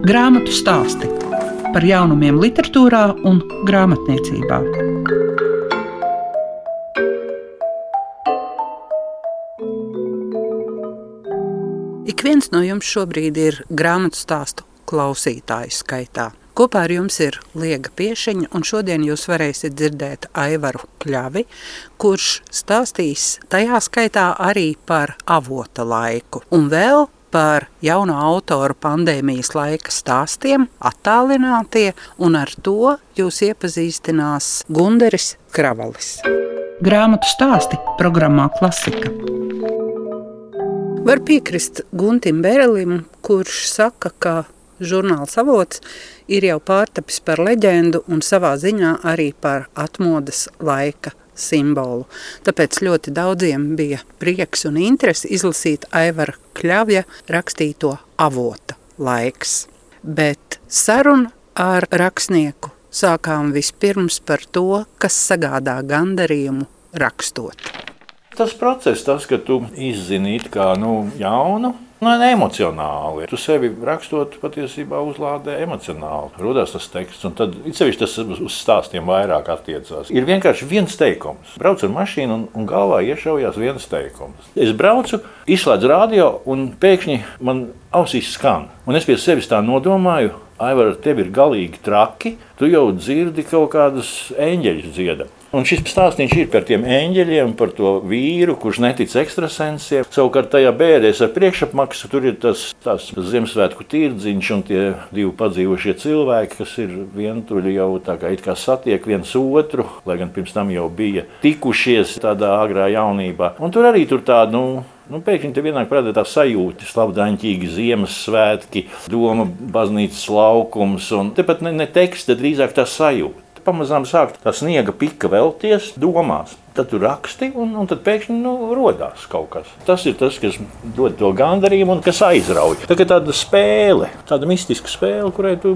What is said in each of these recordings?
Grāmatu stāsti par jaunumiem, literatūrā un grāmatniecībā. Ik viens no jums šobrīd ir grāmatu stāstu klausītāju skaitā. Kopā ar jums ir Liega Piešiņa, un šodien jūs varēsiet dzirdēt Aivaru Kļavi, kurš stāstīs tajā skaitā arī par avota laiku. Un vēl par jauno autoru pandēmijas laika stāstiem, attālinātie, un ar to jūs iepazīstinās Gunderis Kravalis. Grāmatu stāsti programmā Klasika. Var piekrist Guntim Berelim, kurš saka, ka žurnāls avots ir jau pārtapis par leģendu un savā ziņā arī par atmodas laika simbolu. Tāpēc ļoti daudziem bija prieks un interesi izlasīt Aivara Kļavja rakstīto avota laiks. Bet saruna ar rakstnieku sākām vispirms par to, kas sagādā gandarījumu rakstot. Tas process, tas, ka tu izzini kā nu, jaunu, Nu, emocionāli. Tu sevi rakstot, patiesībā uzlādē emocionāli. Radās tas teksts, un tad sevišķi tas uz stāstiem vairāk attiecās. Ir vienkārši viens teikums. Braucu ar mašīnu, un, un galvā iešaujās viens teikums. Es braucu, izslēdzu radio, un pēkšņi man ausīs skan. Un es pie sevis tā nodomāju, Aivar, tev ir galīgi traki. Tu jau dzirdi kaut kādus eņģeļus dziedāt. Un šis stāstījums ir par tiem eņģeļiem, par to vīru, kurš netic ekstrasensiem. Savukārt tajā bēdēs ar priekšapmaksu tur ir tas, tas Ziemassvētku tirdziņš un tie divi padzīvošie cilvēki, kas ir vientuļi jau tā kā, kā satiek viens otru, lai gan pirms tam jau bija tikušies tādā agrā jaunībā. Un tur arī tur tāda, nu, Nu, pēkšņi tur vienāk parādās tā sajūta, slapdaņķīgi Ziemassvētki, doma, baznīcas laukums un tepat ne, ne teksts, drīzāk tā sajūta pamazām sāk tā sniega pika vēlties domās. Tad tu raksti, un, un tad pēkšņi nu, radās kaut kas. Tas ir tas, kas dod to gandarījumu un kas aizrauj. Tā ir tāda spēle, tāda mistiska spēle, kurai tu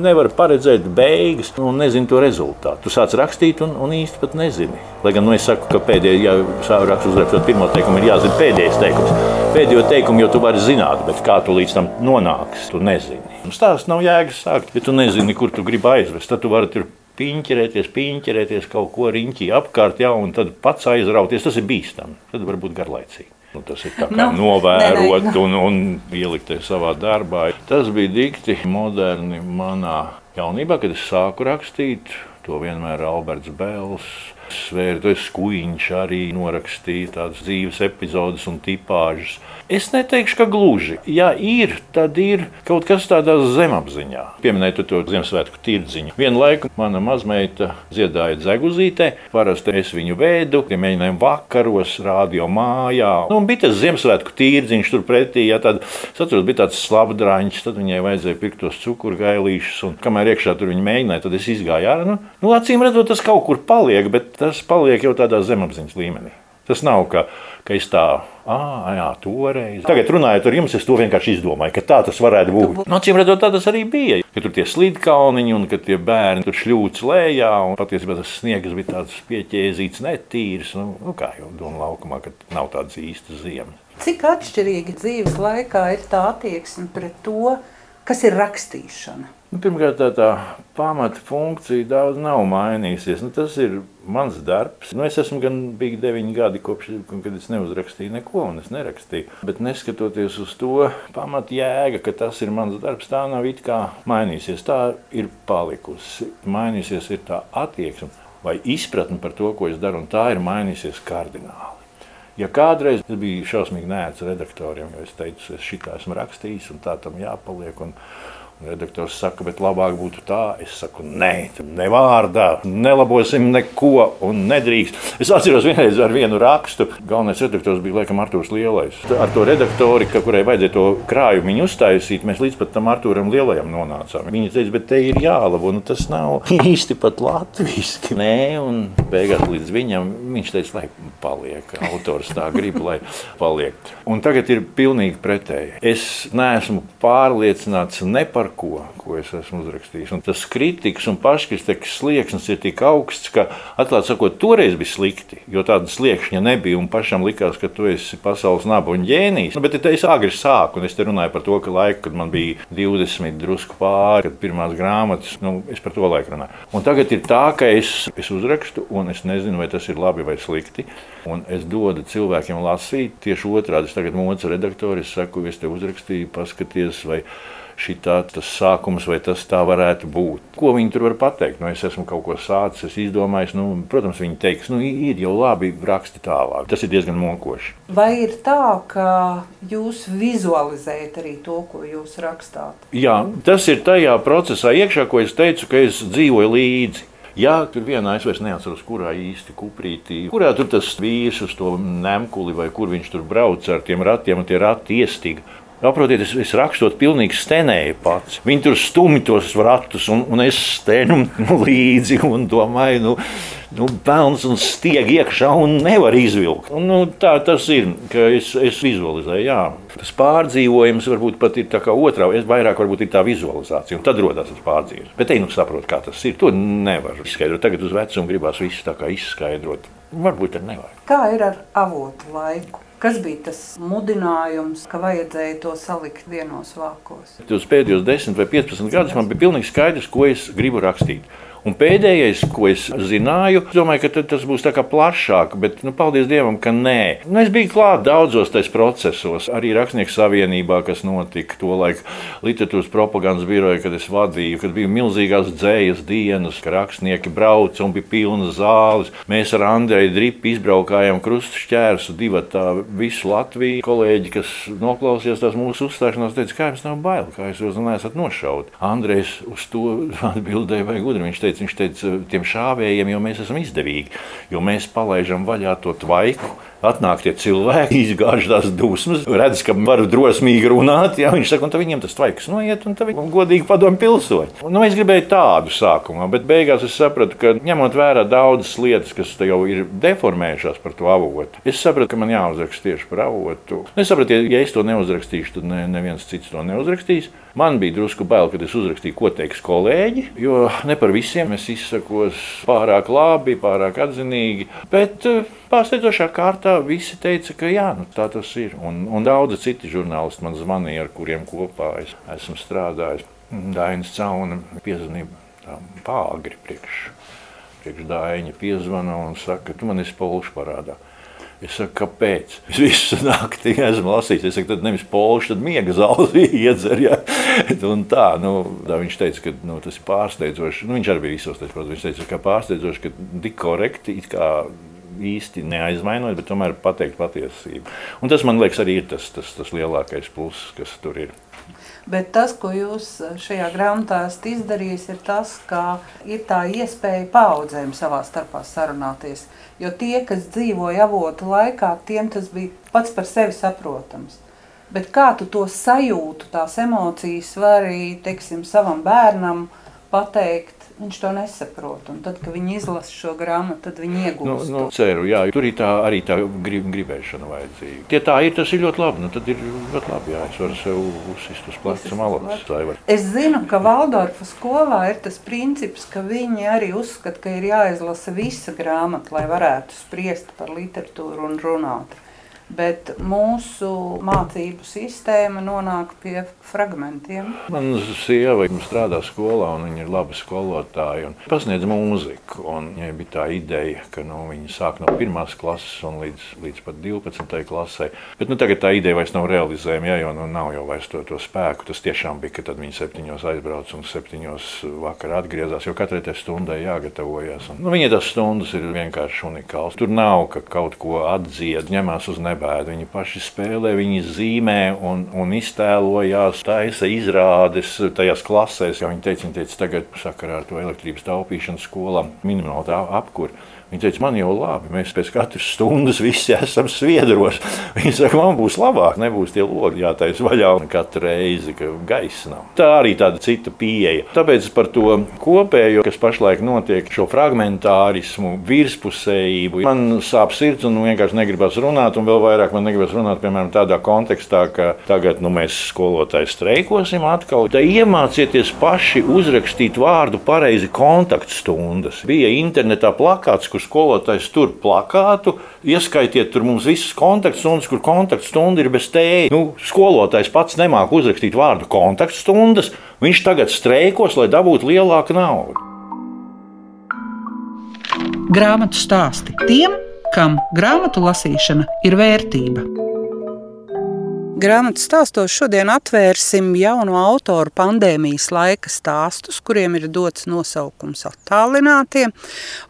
nevari paredzēt beigas un nezini to rezultātu. Tu sāc rakstīt un, un īsti pat nezini. Lai gan nu, es saku, ka pēdējā, ja sāku rakstīt, uzrakstot pirmo teikumu, ir jāzina pēdējais teikums. Pēdējo teikumu jau tu vari zināt, bet kā tu līdz tam nonāksi, tu nezini. Stāsts nav jēgas sākt, ja tu nezini, kur tu gribi aizvest. Tad tu vari tur piņķerēties, piņķerēties kaut ko riņķī apkārt, ja, un tad pats aizrauties. Tas ir bīstami. Tad var būt garlaicīgi. Nu, tas ir kā no, nu, novērot ne, ne, un, un ielikt savā darbā. Tas bija dikti moderni manā jaunībā, kad es sāku rakstīt. To vienmēr Alberts Bēls Svērtais skuiņš arī norakstīja tādas dzīves epizodes un tipāžas. Es neteikšu, ka gluži. Ja ir, tad ir kaut kas tādā zemapziņā. Pieminēt to Ziemassvētku tirdziņu. Vienu laiku mana mazmeita dziedāja dzeguzītē, parasti es viņu veidu, ja mēģinājām vakaros, rādio mājā. Nu, bija tas Ziemassvētku tirdziņš tur pretī, ja tad, atceros, bija tāds slabdraņš, tad viņai vajadzēja pirkt tos cukurgailīšus, un kamēr iekšā tur viņa mēģināja, tad es izgāju ārā. Nu, nu, acīm redzot, tas kaut kur paliek, bet tas paliek jau tādā zemapziņas līmenī. Tas nav ka, ka es tā, ah, jā, toreiz. Tagad runājot ar jums, es to vienkārši izdomāju, ka tā tas varētu būt. No nu, acīm redzot, tā tas arī bija. Ka tur tie slīdkalniņi un ka tie bērni tur šļūts lejā. Patiesībā tas sniegs bija tāds pieķēzīts, netīrs. Nu, nu kā jau doma laukumā, ka nav tādas īstas ziemas. Cik atšķirīgi dzīves laikā ir tā attieksme pret to, kas ir rakstīšana? Nu, pirmkārt, tā, tā pamata funkcija daudz nav mainījusies. Nu, tas ir mans darbs. Nu, es esmu gan bijis deviņi gadi, kopš kad es neuzrakstīju neko, un es nerakstīju. Bet neskatoties uz to pamata jēga, ka tas ir mans darbs, tā nav it kā mainījusies. Tā ir palikusi. Mainījusies ir tā attieksme vai izpratne par to, ko es daru, un tā ir mainījusies kardināli. Ja kādreiz es biju šausmīgi nērts redaktoriem, jo es teicu, es šitā esmu rakstījis, un tā tam jāpaliek. Un, Redaktors saka, bet labāk būtu tā. Es saku, nē, ne vārdā, nelabosim neko un nedrīkst. Es atceros vienreiz ar vienu rakstu. Galvenais redaktors bija laikam Arthurs Lielais. Ar to redaktori, kurai vajadzēja to krājumu uztaisīt, mēs līdz pat tam Arturam Lielajam nonācām. Viņa teica, bet te ir jālabo, nu tas nav īsti pat latviski. Nē, un beigās līdz viņam viņš teica, lai paliek. Autors tā grib, lai paliek. Un tagad ir pilnīgi pretēji. Es neesmu pārliecināts ne par ko, ko es esmu uzrakstījis. Un tas kritikas un paškritikas slieksnis ir tik augsts, ka, atklāti sakot, toreiz bija slikti. Jo tāda sliekšņa nebija, un pašam likās, ka tu esi pasaules naba un ģēnijs. Nu, bet es agri sāku, un es te runāju par to, ka laiku, kad man bija 20, drusku pāri, kad pirmās grāmatas, nu, es par to laiku runāju. Un tagad ir tā, ka es, es uzrakstu, un es nezinu, vai tas ir labi vai slikti. Un es dodu cilvēkiem lasīt tieši otrādi. Es tagad mūcu redaktori, es saku, es te uzrakstīju, paskaties, vai šitā, tas sākums, vai tas tā varētu būt. Ko viņi tur var pateikt? Nu, es esmu kaut ko sācis, es izdomāju, nu, protams, viņi teiks, nu, ir jau labi, raksti tālāk. Tas ir diezgan mokoši. Vai ir tā, ka jūs vizualizējat arī to, ko jūs rakstāt? Jā, tas ir tajā procesā iekšā, ko es teicu, ka es dzīvoju līdzi. Jā, tur vienā es vairs neatceros, kurā īsti kuprītī, kurā tur tas vīrs uz to nemkuli vai kur viņš tur brauc ar tiem ratiem un tie rati iestiga. Saprotiet, es, es rakstot, pilnīgi stenēju pats. Viņi tur stumj tos ratus, un, un es stenu nu, līdzi un domāju, nu, nu, pelns un stieg iekšā un nevar izvilkt. Un, nu, tā tas ir, ka es, es vizualizēju. Jā. Tas pārdzīvojums varbūt pat ir tā kā otrā, es vairāk varbūt ir tā vizualizācija, un tad rodas tas pārdzīvojums. Bet te nu saprot, kā tas ir. To nevar izskaidrot. Tagad uz vecumu gribās visu tā kā izskaidrot. Varbūt tad nevar. Kā ir ar avotu laiku? Kas bija tas mudinājums, ka vajadzēja to salikt vienos vākos? Uz pēdējos 10 vai 15 gadus man bija pilnīgi skaidrs, ko es gribu rakstīt. Un pēdējais, ko es zināju, es domāju, ka tas būs plašāk, bet nu, paldies Dievam, ka nē. Nu, es biju klāt daudzos tajos procesos, arī Rakstnieku savienībā, kas notika to laiku literatūras propagandas biroja, kad es vadīju, kad bija milzīgās dzējas dienas, ka rakstnieki brauca un bija pilnas zāles. Mēs ar Andreju Dripu izbraukājām krustu šķērsu divatā visu Latviju. Kolēģi, kas noklausījās tās mūsu uzstāšanās, teica, kā jums nav bail, kā jūs neesat nošaut. Andrejs uz to atbildēja vai gudri. Viņš teica, teica, viņš teica, tiem šāvējiem, jo mēs esam izdevīgi, jo mēs palaidām vaļā to tvaiku atnāk tie cilvēki, izgāž tās dusmas, redz, ka var drosmīgi runāt. Jā, viņš saka, un viņiem tas tvaiks noiet, un viņi godīgi padomu pilsoņi. Nu, es gribēju tādu sākumā, bet beigās es sapratu, ka ņemot vērā daudzas lietas, kas jau ir deformējušās par to avotu, es sapratu, ka man jāuzraksta tieši par avotu. Es sapratu, ja es to neuzrakstīšu, tad ne, neviens cits to neuzrakstīs. Man bija drusku bail, kad es uzrakstīju, ko teiks kolēģi, jo ne par visiem es izsakos pārāk labi, pārāk atzinīgi. Bet eh, pārsteidzošā kārtā tā visi teica, ka jā, nu, tā tas ir. Un, un daudzi citi žurnālisti man zvanīja, ar kuriem kopā es esmu strādājis. Dainis Cauna piezvanīja pāri priekš. Priekš Daiņa piezvana un saka, tu man esi polšu parādā. Es saku, kāpēc? Es visu naktī esmu lasījis. Es saku, tad nevis polšu, tad miega zāles iedzer. Ja? Un tā, nu, tā viņš teica, ka nu, tas ir pārsteidzoši. Nu, viņš arī bija visos, tas, protams, viņš teica, ka pārsteidzoši, ka tik korekti, īsti neaizvainojot, bet tomēr pateikt patiesību. Un tas man liekas arī ir tas, tas, tas lielākais pluss, kas tur ir. Bet tas, ko jūs šajā grāmatā esat izdarījis, ir tas, ka ir tā iespēja paudzēm savā starpā sarunāties. Jo tie, kas dzīvoja avotu laikā, tiem tas bija pats par sevi saprotams. Bet kā tu to sajūtu, tās emocijas vari, teiksim, savam bērnam pateikt, Viņš to nesaprot. Un tad, kad viņi izlasa šo grāmatu, tad viņi iegūst. Nu, nu, ceru, jā, tur ir tā, arī tā grib, gribēšana vajadzīga. Ja tā ir, tas ir ļoti labi. Nu, tad ir ļoti labi. Jā, es varu sev uzsist uz pleca malas. Es zinu, ka Valdorfa skolā ir tas princips, ka viņi arī uzskata, ka ir jāizlasa visa grāmata, lai varētu spriest par literatūru un runāt bet mūsu mācību sistēma nonāk pie fragmentiem. Man sieva strādā skolā, un viņa ir laba skolotāja. Pasniedz mūziku. Viņai bija tā ideja, ka nu, viņa sāk no pirmās klases un līdz, līdz pat 12. klasē. Bet nu, tagad tā ideja vairs nav realizējama, ja, jo nu, nav jau vairs to, to spēku. Tas tiešām bija, ka viņa septiņos aizbrauca un septiņos vakarā atgriezās, jo katrai stundai jāgatavojas. Un, nu, viņa tas stundas ir vienkārši unikāls. Tur nav ka kaut ko atdzied, ņemās uz nebu nebēda. Viņi paši spēlē, viņi zīmē un, un iztēlojās, taisa izrādes tajās klasēs. Viņi teica, viņi teica, tagad sakarā ar to elektrības taupīšanu skolām minimāli apkūra. Viņa teica, man jau labi, mēs pēc katras stundas visi esam sviedros. Viņa saka, man būs labāk, nebūs tie logi jātaisa vaļā katru reizi, ka gaisa nav. Tā arī tāda cita pieeja. Tāpēc par to kopējo, kas pašlaik notiek, šo fragmentārismu, virspusējību, man sāp sirds un vienkārši negribas runāt, un vēl vairāk man negribas runāt piemēram, tādā kontekstā, ka tagad nu, mēs skolotāji streikosim atkal. Tā iemācieties paši uzrakstīt vārdu pareizi kontaktstundas. Bija internetā plakāts, kur skolotājs tur plakātu. Ieskaitiet tur mums visas kontaktstundas, kur kontaktstunda ir bez tēja. Nu, skolotājs pats nemāk uzrakstīt vārdu kontaktstundas. Viņš tagad streikos, lai dabūtu lielāku naudu. Grāmatu stāsti tiem, kam grāmatu lasīšana ir vērtība. Grāmatas stāstos šodien atvērsim jauno autoru pandēmijas laika stāstus, kuriem ir dots nosaukums attālinātie.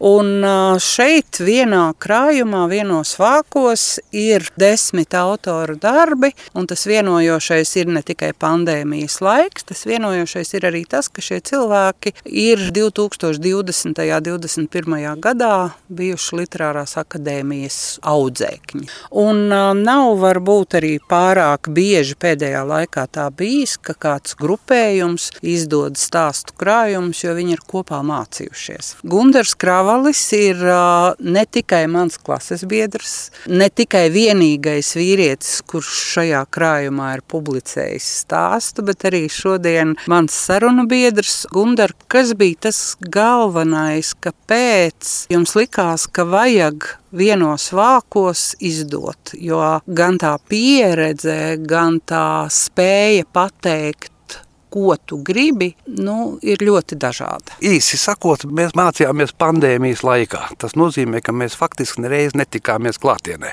Un šeit vienā krājumā, vienos vākos ir desmit autoru darbi, un tas vienojošais ir ne tikai pandēmijas laiks, tas vienojošais ir arī tas, ka šie cilvēki ir 2020. un 2021. gadā bijuši literārās akadēmijas audzēkņi. Un nav varbūt arī pārāk pārāk bieži pēdējā laikā tā bijis, ka kāds grupējums izdod stāstu krājumus, jo viņi ir kopā mācījušies. Gundars Kravalis ir ne tikai mans klases biedrs, ne tikai vienīgais vīrietis, kurš šajā krājumā ir publicējis stāstu, bet arī šodien mans sarunu biedrs Gundar, kas bija tas galvenais, kāpēc jums likās, ka vajag vienos vākos izdot, jo gan tā pieredze, gan tā spēja pateikt, ko tu gribi, nu, ir ļoti dažāda. Īsi sakot, mēs mācījāmies pandēmijas laikā. Tas nozīmē, ka mēs faktiski nereiz netikāmies klātienē.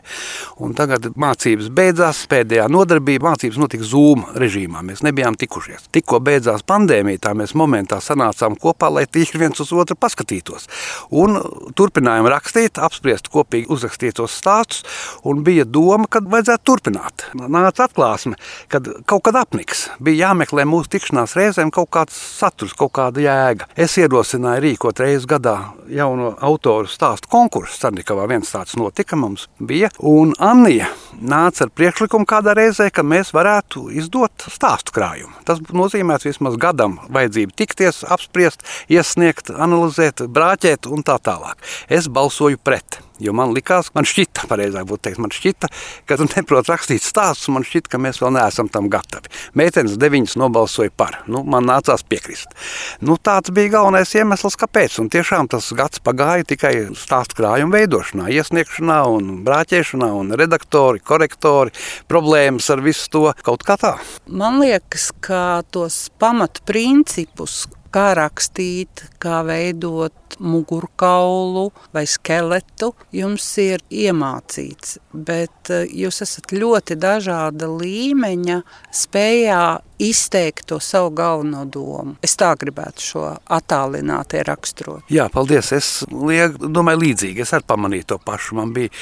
Un tagad mācības beidzās, pēdējā nodarbība mācības notika Zoom režīmā. Mēs nebijām tikušies. Tikko beidzās pandēmija, tā mēs momentā sanācām kopā, lai tīri viens uz otru paskatītos. Un turpinājām rakstīt, apspriest kopīgi uzrakstītos stāstus, un bija doma, ka vajadzētu turpināt. Nāca atklāsme, kad kaut kad apniks. Bija jāmeklē mūsu tikšanās tikšanās reizēm kaut kāds saturs, kaut kāda jēga. Es ierosināju rīkot reizes gadā jauno autoru stāstu konkursu. Sarnikavā viens tāds notika, mums bija. Un Anija nāca ar priekšlikumu kādā reizē, ka mēs varētu izdot stāstu krājumu. Tas nozīmē vismaz gadam vajadzību tikties, apspriest, iesniegt, analizēt, brāķēt un tā tālāk. Es balsoju pret. Jo man likās, man šķita, pareizāk būtu teikt, man šķita, ka tu neproti rakstīt stāstus, man šķita, ka mēs vēl neesam tam gatavi. Meitenes deviņas nobalsoja par. Nu, man nācās piekrist. Nu, tāds bija galvenais iemesls, kāpēc. Un tiešām tas gads pagāja tikai stāstu krājuma veidošanā, iesniegšanā, un brāķēšanā, un redaktori, korektori, problēmas ar visu to kaut kā tā. Man liekas, ka tos pamatprincipus, kā rakstīt, kā veidot mugurkaulu vai skeletu, jums ir iemācīts, bet eh, jūs esat ļoti dažāda līmeņa spējā izteikt to savu galveno domu. Es tā gribētu šo attālināti raksturot. Jā, paldies. Es liek, domāju līdzīgi. Es arī pamanīju to pašu. Man bija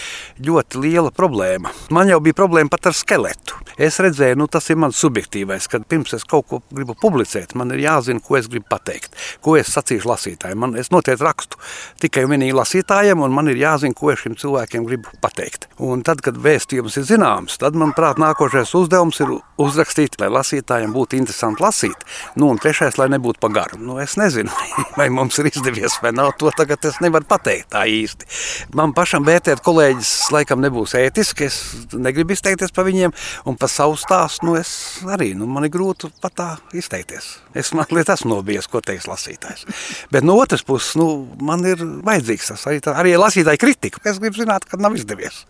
ļoti liela problēma. Man jau bija problēma pat ar skeletu. Es redzēju, nu, tas ir mans subjektīvais, kad pirms es kaut ko gribu publicēt, man ir jāzina, ko es gribu pateikt, ko es sacīšu lasītājiem. Man, es noteikti rakstu tikai un vienīgi lasītājiem, un man ir jāzina, ko es šiem cilvēkiem gribu pateikt. Un tad, kad vēstījums ir zināms, tad, manuprāt, nākošais uzdevums ir uzrakstīt, lai lasītājiem būtu interesanti lasīt. Nu, un trešais, lai nebūtu pa garu. Nu, es nezinu, vai mums ir izdevies vai nav. To tagad es nevaru pateikt tā īsti. Man pašam vērtēt kolēģis laikam nebūs ētiski. Es negribu izteikties par viņiem, un par savu stāstu nu, es arī. Nu, man ir grūti pat tā izteikties. Es mazliet esmu nobijies, ko teiks lasītājs. Bet no otras puses, nu, man ir vajadzīgs tas arī, tā, arī lasītāja kritika. Es gribu zināt, kad nav izdevies.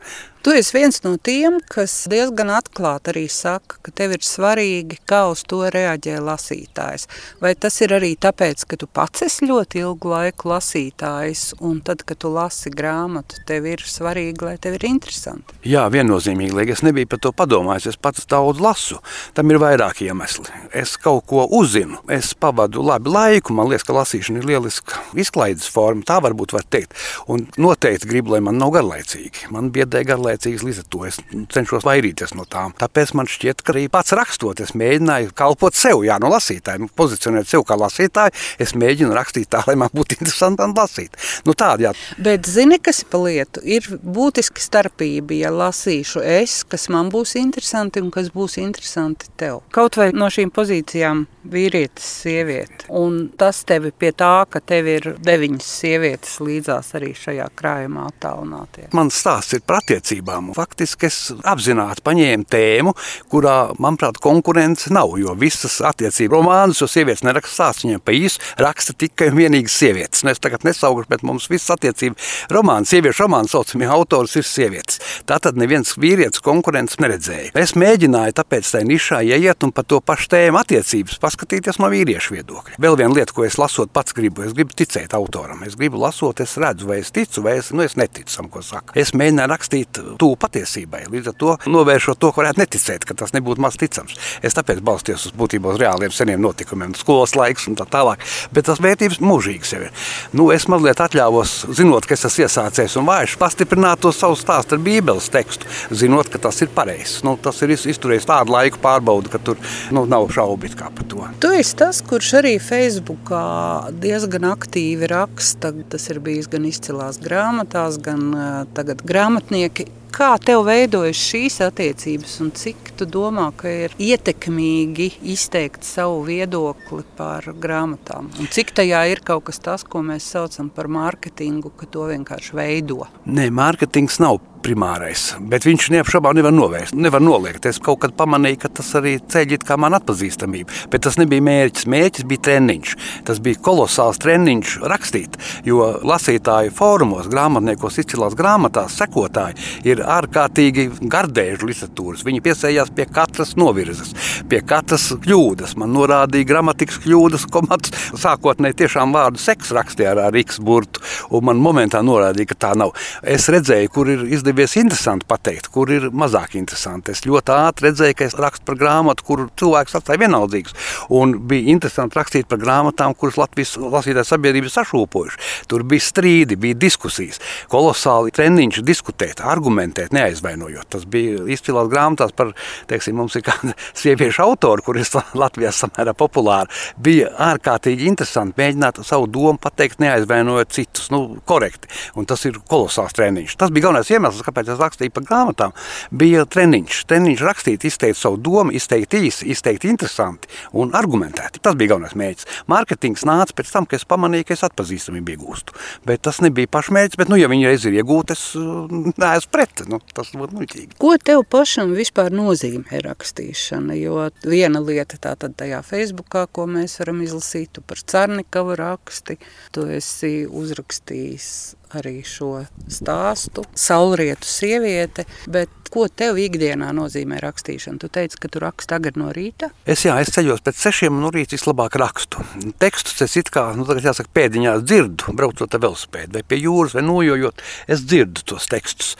Tu esi viens no tiem, kas diezgan atklāti arī saka, ka tev ir svarīgi, kā uz to reaģē lasītājs. Vai tas ir arī tāpēc, ka tu pats esi ļoti ilgu laiku lasītājs, un tad, kad tu lasi grāmatu, tev ir svarīgi, lai tev ir interesanti? Jā, viennozīmīgi, lai es nebiju par to padomājis, es pats daudz lasu. Tam ir vairāki iemesli. Es kaut ko uzzinu, es pavadu labi laiku, man liekas, ka lasīšana ir lieliska izklaides forma, tā varbūt var teikt. Un noteikti gribu, lai man nav garlaicīgi. Man biedē garlaicīgas, līdz ar to es cenšos vairīties no tām. Tāpēc man šķiet, ka arī pats rakstot, es mēģināju kalpot sev, jā, no lasītāja, nu, pozicionēt sev kā lasītāju. Es mēģinu rakstīt tā, lai man būtu interesanti lasīt. Nu, tāda, jā. Bet zini, kas pa lietu? Ir būtiski starpība, ja lasīšu es, kas man būs interesanti un kas būs interesanti tev. Kaut vai no šīm pozīcijām vīrietis, sieviete. Un tas tevi pie tā, ka tev ir deviņas sievietes līdzās arī šajā krājumā attālinātie. Mans stāsts ir par attiecībām. Faktiski es apzināti paņēmu tēmu, kurā, manuprāt, konkurence nav. Jo visas attiecību romānus, jo sievietes neraksta stāstu, viņiem pa īsu raksta tikai un vienīgi sievietes. Un es tagad nesaukušu, bet mums visas attiecību romāns, sieviešu romāns saucamie autors ir sievietes. Tātad neviens vīrietis konkurences neredzēja. Es mēģināju tāpēc tai nišā ieiet un par to pašu tēmu attiecības paskatīties no vīriešu viedokļa. Vēl viena lieta, ko es lasot pats gribu, es gribu ticēt autoram. Es gribu lasot, es redzu, vai es ticu, vai es, nu, es neticu tam, ko saka. Es mēģināju rakstīt tuvu patiesībai, līdz ar to novēršot to, ko varētu neticēt, ka tas nebūtu maz ticams. Es tāpēc balstījos uz būtībā uz reāliem seniem notikumiem, skolas laiks un tā tālāk. Bet tas vērtības mūžīgas jau ir. Nu, es mazliet atļāvos, zinot, ka es esmu iesācies un vājš, pastiprināt to savu stāstu ar Bībeles tekstu, zinot, ka tas ir pareizs. Nu, tas ir izturējis tādu laiku pārbaudu, ka tur nu, nav šaubu par to. Tu esi tas, kurš arī Facebookā diezgan aktīvi raksta. Tas ir bijis gan izcilās grāmatās, gan tagad grāmatnieki. Kā tev veidojas šīs attiecības, un cik tu domā, ka ir ietekmīgi izteikt savu viedokli par grāmatām? Un cik tajā ir kaut kas tāds, ko mēs saucam par mārketingu, ka to vienkārši veido? Nē, mārketings nav primārais, bet viņš neapšaubām nevar novērst, nevar noliegt. Es kaut kad pamanīju, ka tas arī ceļ kā man atpazīstamību, bet tas nebija mērķis. Mērķis bija treniņš. Tas bija kolosāls treniņš rakstīt, jo lasītāju fórumos, grāmatniekos, izcilās grāmatās sekotāji ir ārkārtīgi gardēži literatūras. Viņi piesējās pie katras novirzes, pie katras kļūdas. Man norādīja gramatikas kļūdas, komats sākotnēji tiešām vārdu seks rakstīja ar, ar X burtu, un man momentā norādīja, ka tā nav. Es redzēju, kur ir izdevies izdevies interesanti pateikt, kur ir mazāk interesanti. Es ļoti ātri redzēju, ka es rakstu par grāmatu, kur cilvēks atstāja vienaldzīgs. Un bija interesanti rakstīt par grāmatām, kuras Latvijas lasītāju sabiedrība sašūpojuši. Tur bija strīdi, bija diskusijas, kolosāli treniņš diskutēt, argumentēt, neaizvainojot. Tas bija izcilās grāmatās par, teiksim, mums ir kāda sieviešu autora, kur ir Latvijā samērā populāra. Bija ārkārtīgi interesanti mēģināt savu domu pateikt, neaizvainojot citus, nu, korekti. Un tas ir kolosāls treniņš. Tas bija galvenais iemesls, kāpēc es rakstīju par grāmatām, bija treniņš. Treniņš rakstīt, izteikt savu domu, izteikt īsi, izteikt interesanti un argumentēti. Tas bija galvenais mērķis. Mārketings nāca pēc tam, kad es pamanīju, ka es atpazīstamību iegūstu. Bet tas nebija pašmērķis, bet, nu, ja viņi reiz ir iegūti, es uh, neesmu pret. Nu, tas būtu muļķīgi. Ko tev pašam vispār nozīmē rakstīšana? Jo viena lieta tā tad tajā Facebookā, ko mēs varam izlasīt, tu par Carnikavu raksti, tu esi uzrakstījis arī šo stāstu. Saulrietu sieviete, bet ko tev ikdienā nozīmē rakstīšana? Tu teici, ka tu raksti agri no rīta? Es, jā, es ceļos pēc sešiem no rīta vislabāk rakstu. Tekstus es it kā, nu, tagad jāsaka, pēdiņās dzirdu, braucot ar velosipēdu vai pie jūras vai nojojot, es dzirdu tos tekstus.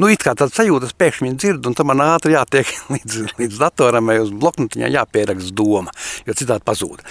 Nu, it kā tāds sajūtas pēkšņi viņi dzird, un tam man ātri jātiek līdz, līdz datoram vai uz bloknotiņā jāpieraksta doma, jo citādi pazūd.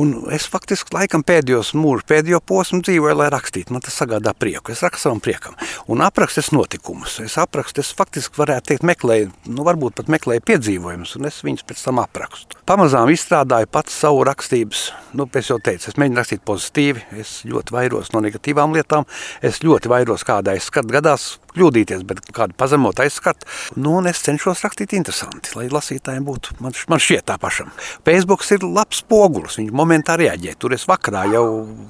Un es faktiski laikam pēdējos mūžu, pēdējo posmu dzīvoju, lai rakstītu. Man tas sagādā prieku. Es rakstu savam priekam. Un aprakstu es notikumus. Es aprakstu, es faktiski varētu teikt, meklēju, nu, varbūt pat meklēju piedzīvojumus, un es viņus pēc tam aprakstu. Pamazām izstrādāju pats savu rakstības, nu, es jau teicu, es mēģinu rakstīt pozitīvi, es ļoti vairos no negatīvām lietām, es ļoti vairos kādā es skatu gadās, kļūdīties, bet kādu pazemot aizskatu. Nu, es cenšos rakstīt interesanti, lai lasītājiem būtu. Man, man šķiet tā pašam. Facebook ir labs spogulis, viņš momentā reaģē. Tur es vakarā jau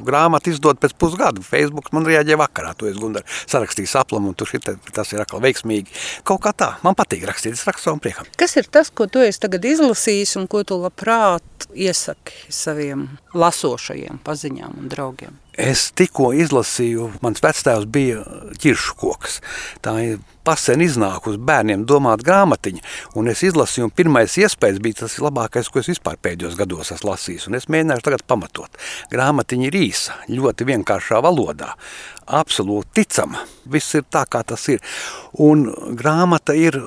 grāmatu izdod pēc pusgada. Facebook man reaģē vakarā. To es Gundar sarakstīju saplam, un tur šit, tas ir atkal veiksmīgi. Kaut kā tā, man patīk rakstīt, es rakstu savam priekam. Kas ir tas, ko tu esi tagad izlasījis un ko tu labprāt iesaki saviem lasošajiem paziņām un draugiem? Es tikko izlasīju, mans vectēvs bija ķiršu koks. Tā ir pasen iznākusi bērniem domāt grāmatiņa, un es izlasīju, un pirmais iespējas bija tas labākais, ko es vispār pēdējos gados esmu lasījis, un es mēģināšu tagad pamatot. Grāmatiņa ir īsa, ļoti vienkāršā valodā, absolūti ticama, viss ir tā, kā tas ir, un grāmata ir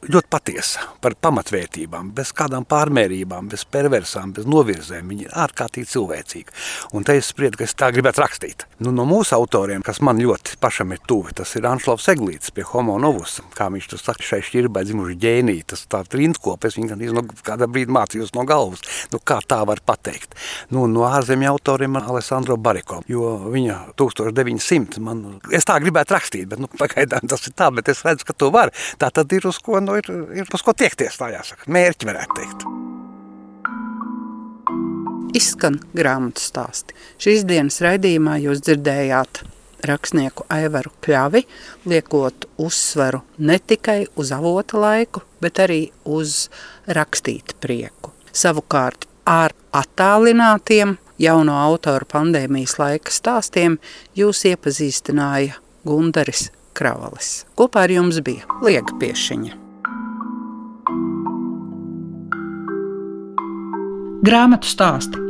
ļoti patiesa par pamatvērtībām, bez kādām pārmērībām, bez perversām, bez novirzēm. Viņa ir ārkārtīgi cilvēcīga. Un te es spriedu, ka es tā gribētu rakstīt. Nu, no mūsu autoriem, kas man ļoti pašam ir tuvi, tas ir Anšlavs Eglīts pie Homo Leonovs, kā viņš to saka, šai šķirbai dzimuši ģēnija, tas tā rindkopes, viņa gan no kādā brīdī mācījos no galvas, nu kā tā var pateikt. Nu, no ārzemju autoriem ir Alessandro Bariko, jo viņa 1900, man, es tā gribētu rakstīt, bet nu, pagaidām tas ir tā, bet es redzu, ka to var. Tā tad ir uz ko, nu, ir, ir uz ko tiekties, tā jāsaka, mērķi varētu teikt izskan grāmatu stāsti. Šīs dienas raidījumā jūs dzirdējāt rakstnieku Aivaru Kļavi, liekot uzsvaru ne tikai uz avota laiku, bet arī uz rakstīt prieku. Savukārt ar attālinātiem jauno autoru pandēmijas laika stāstiem jūs iepazīstināja Gundaris Kravalis. Kopā ar jums bija Liega Piešiņa. Grāmatu stāsti